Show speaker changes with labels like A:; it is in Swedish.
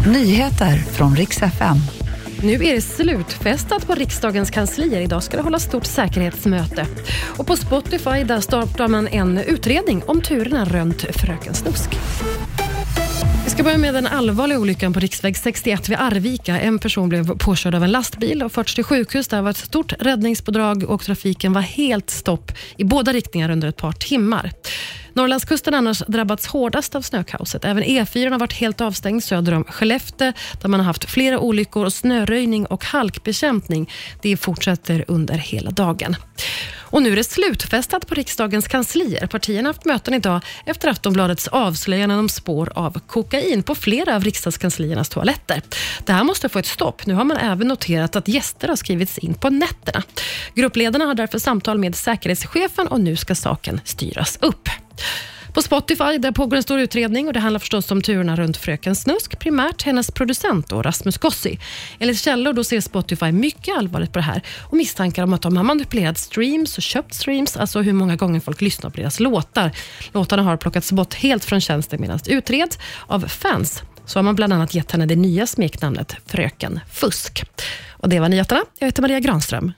A: Nyheter från riks FM.
B: Nu är det slutfestat på riksdagens kanslier. Idag ska det hållas stort säkerhetsmöte. Och på Spotify där startar man en utredning om turerna runt Fröken Snusk. Vi ska börja med den allvarliga olyckan på riksväg 61 vid Arvika. En person blev påkörd av en lastbil och förts till sjukhus. Det var ett stort räddningspådrag och trafiken var helt stopp i båda riktningar under ett par timmar. Norrlandskusten har annars drabbats hårdast av snökaoset. Även E4 har varit helt avstängd söder om Skellefteå där man har haft flera olyckor och snöröjning och halkbekämpning. Det fortsätter under hela dagen. Och nu är det slutfestat på riksdagens kanslier. Partierna har haft möten idag efter Aftonbladets avslöjanden om spår av kokain på flera av riksdagskansliernas toaletter. Det här måste få ett stopp. Nu har man även noterat att gäster har skrivits in på nätterna. Gruppledarna har därför samtal med säkerhetschefen och nu ska saken styras upp. Spotify där pågår en stor utredning och det handlar förstås om turerna runt Fröken Snusk, primärt hennes producent då, Rasmus Gossi. Enligt källor då ser Spotify mycket allvarligt på det här och misstankar om att de har manipulerat streams och köpt streams, alltså hur många gånger folk lyssnar på deras låtar. Låtarna har plockats bort helt från tjänsten medan det utreds av fans. Så har man bland annat gett henne det nya smeknamnet Fröken Fusk. Och Det var nyheterna. Jag heter Maria Granström.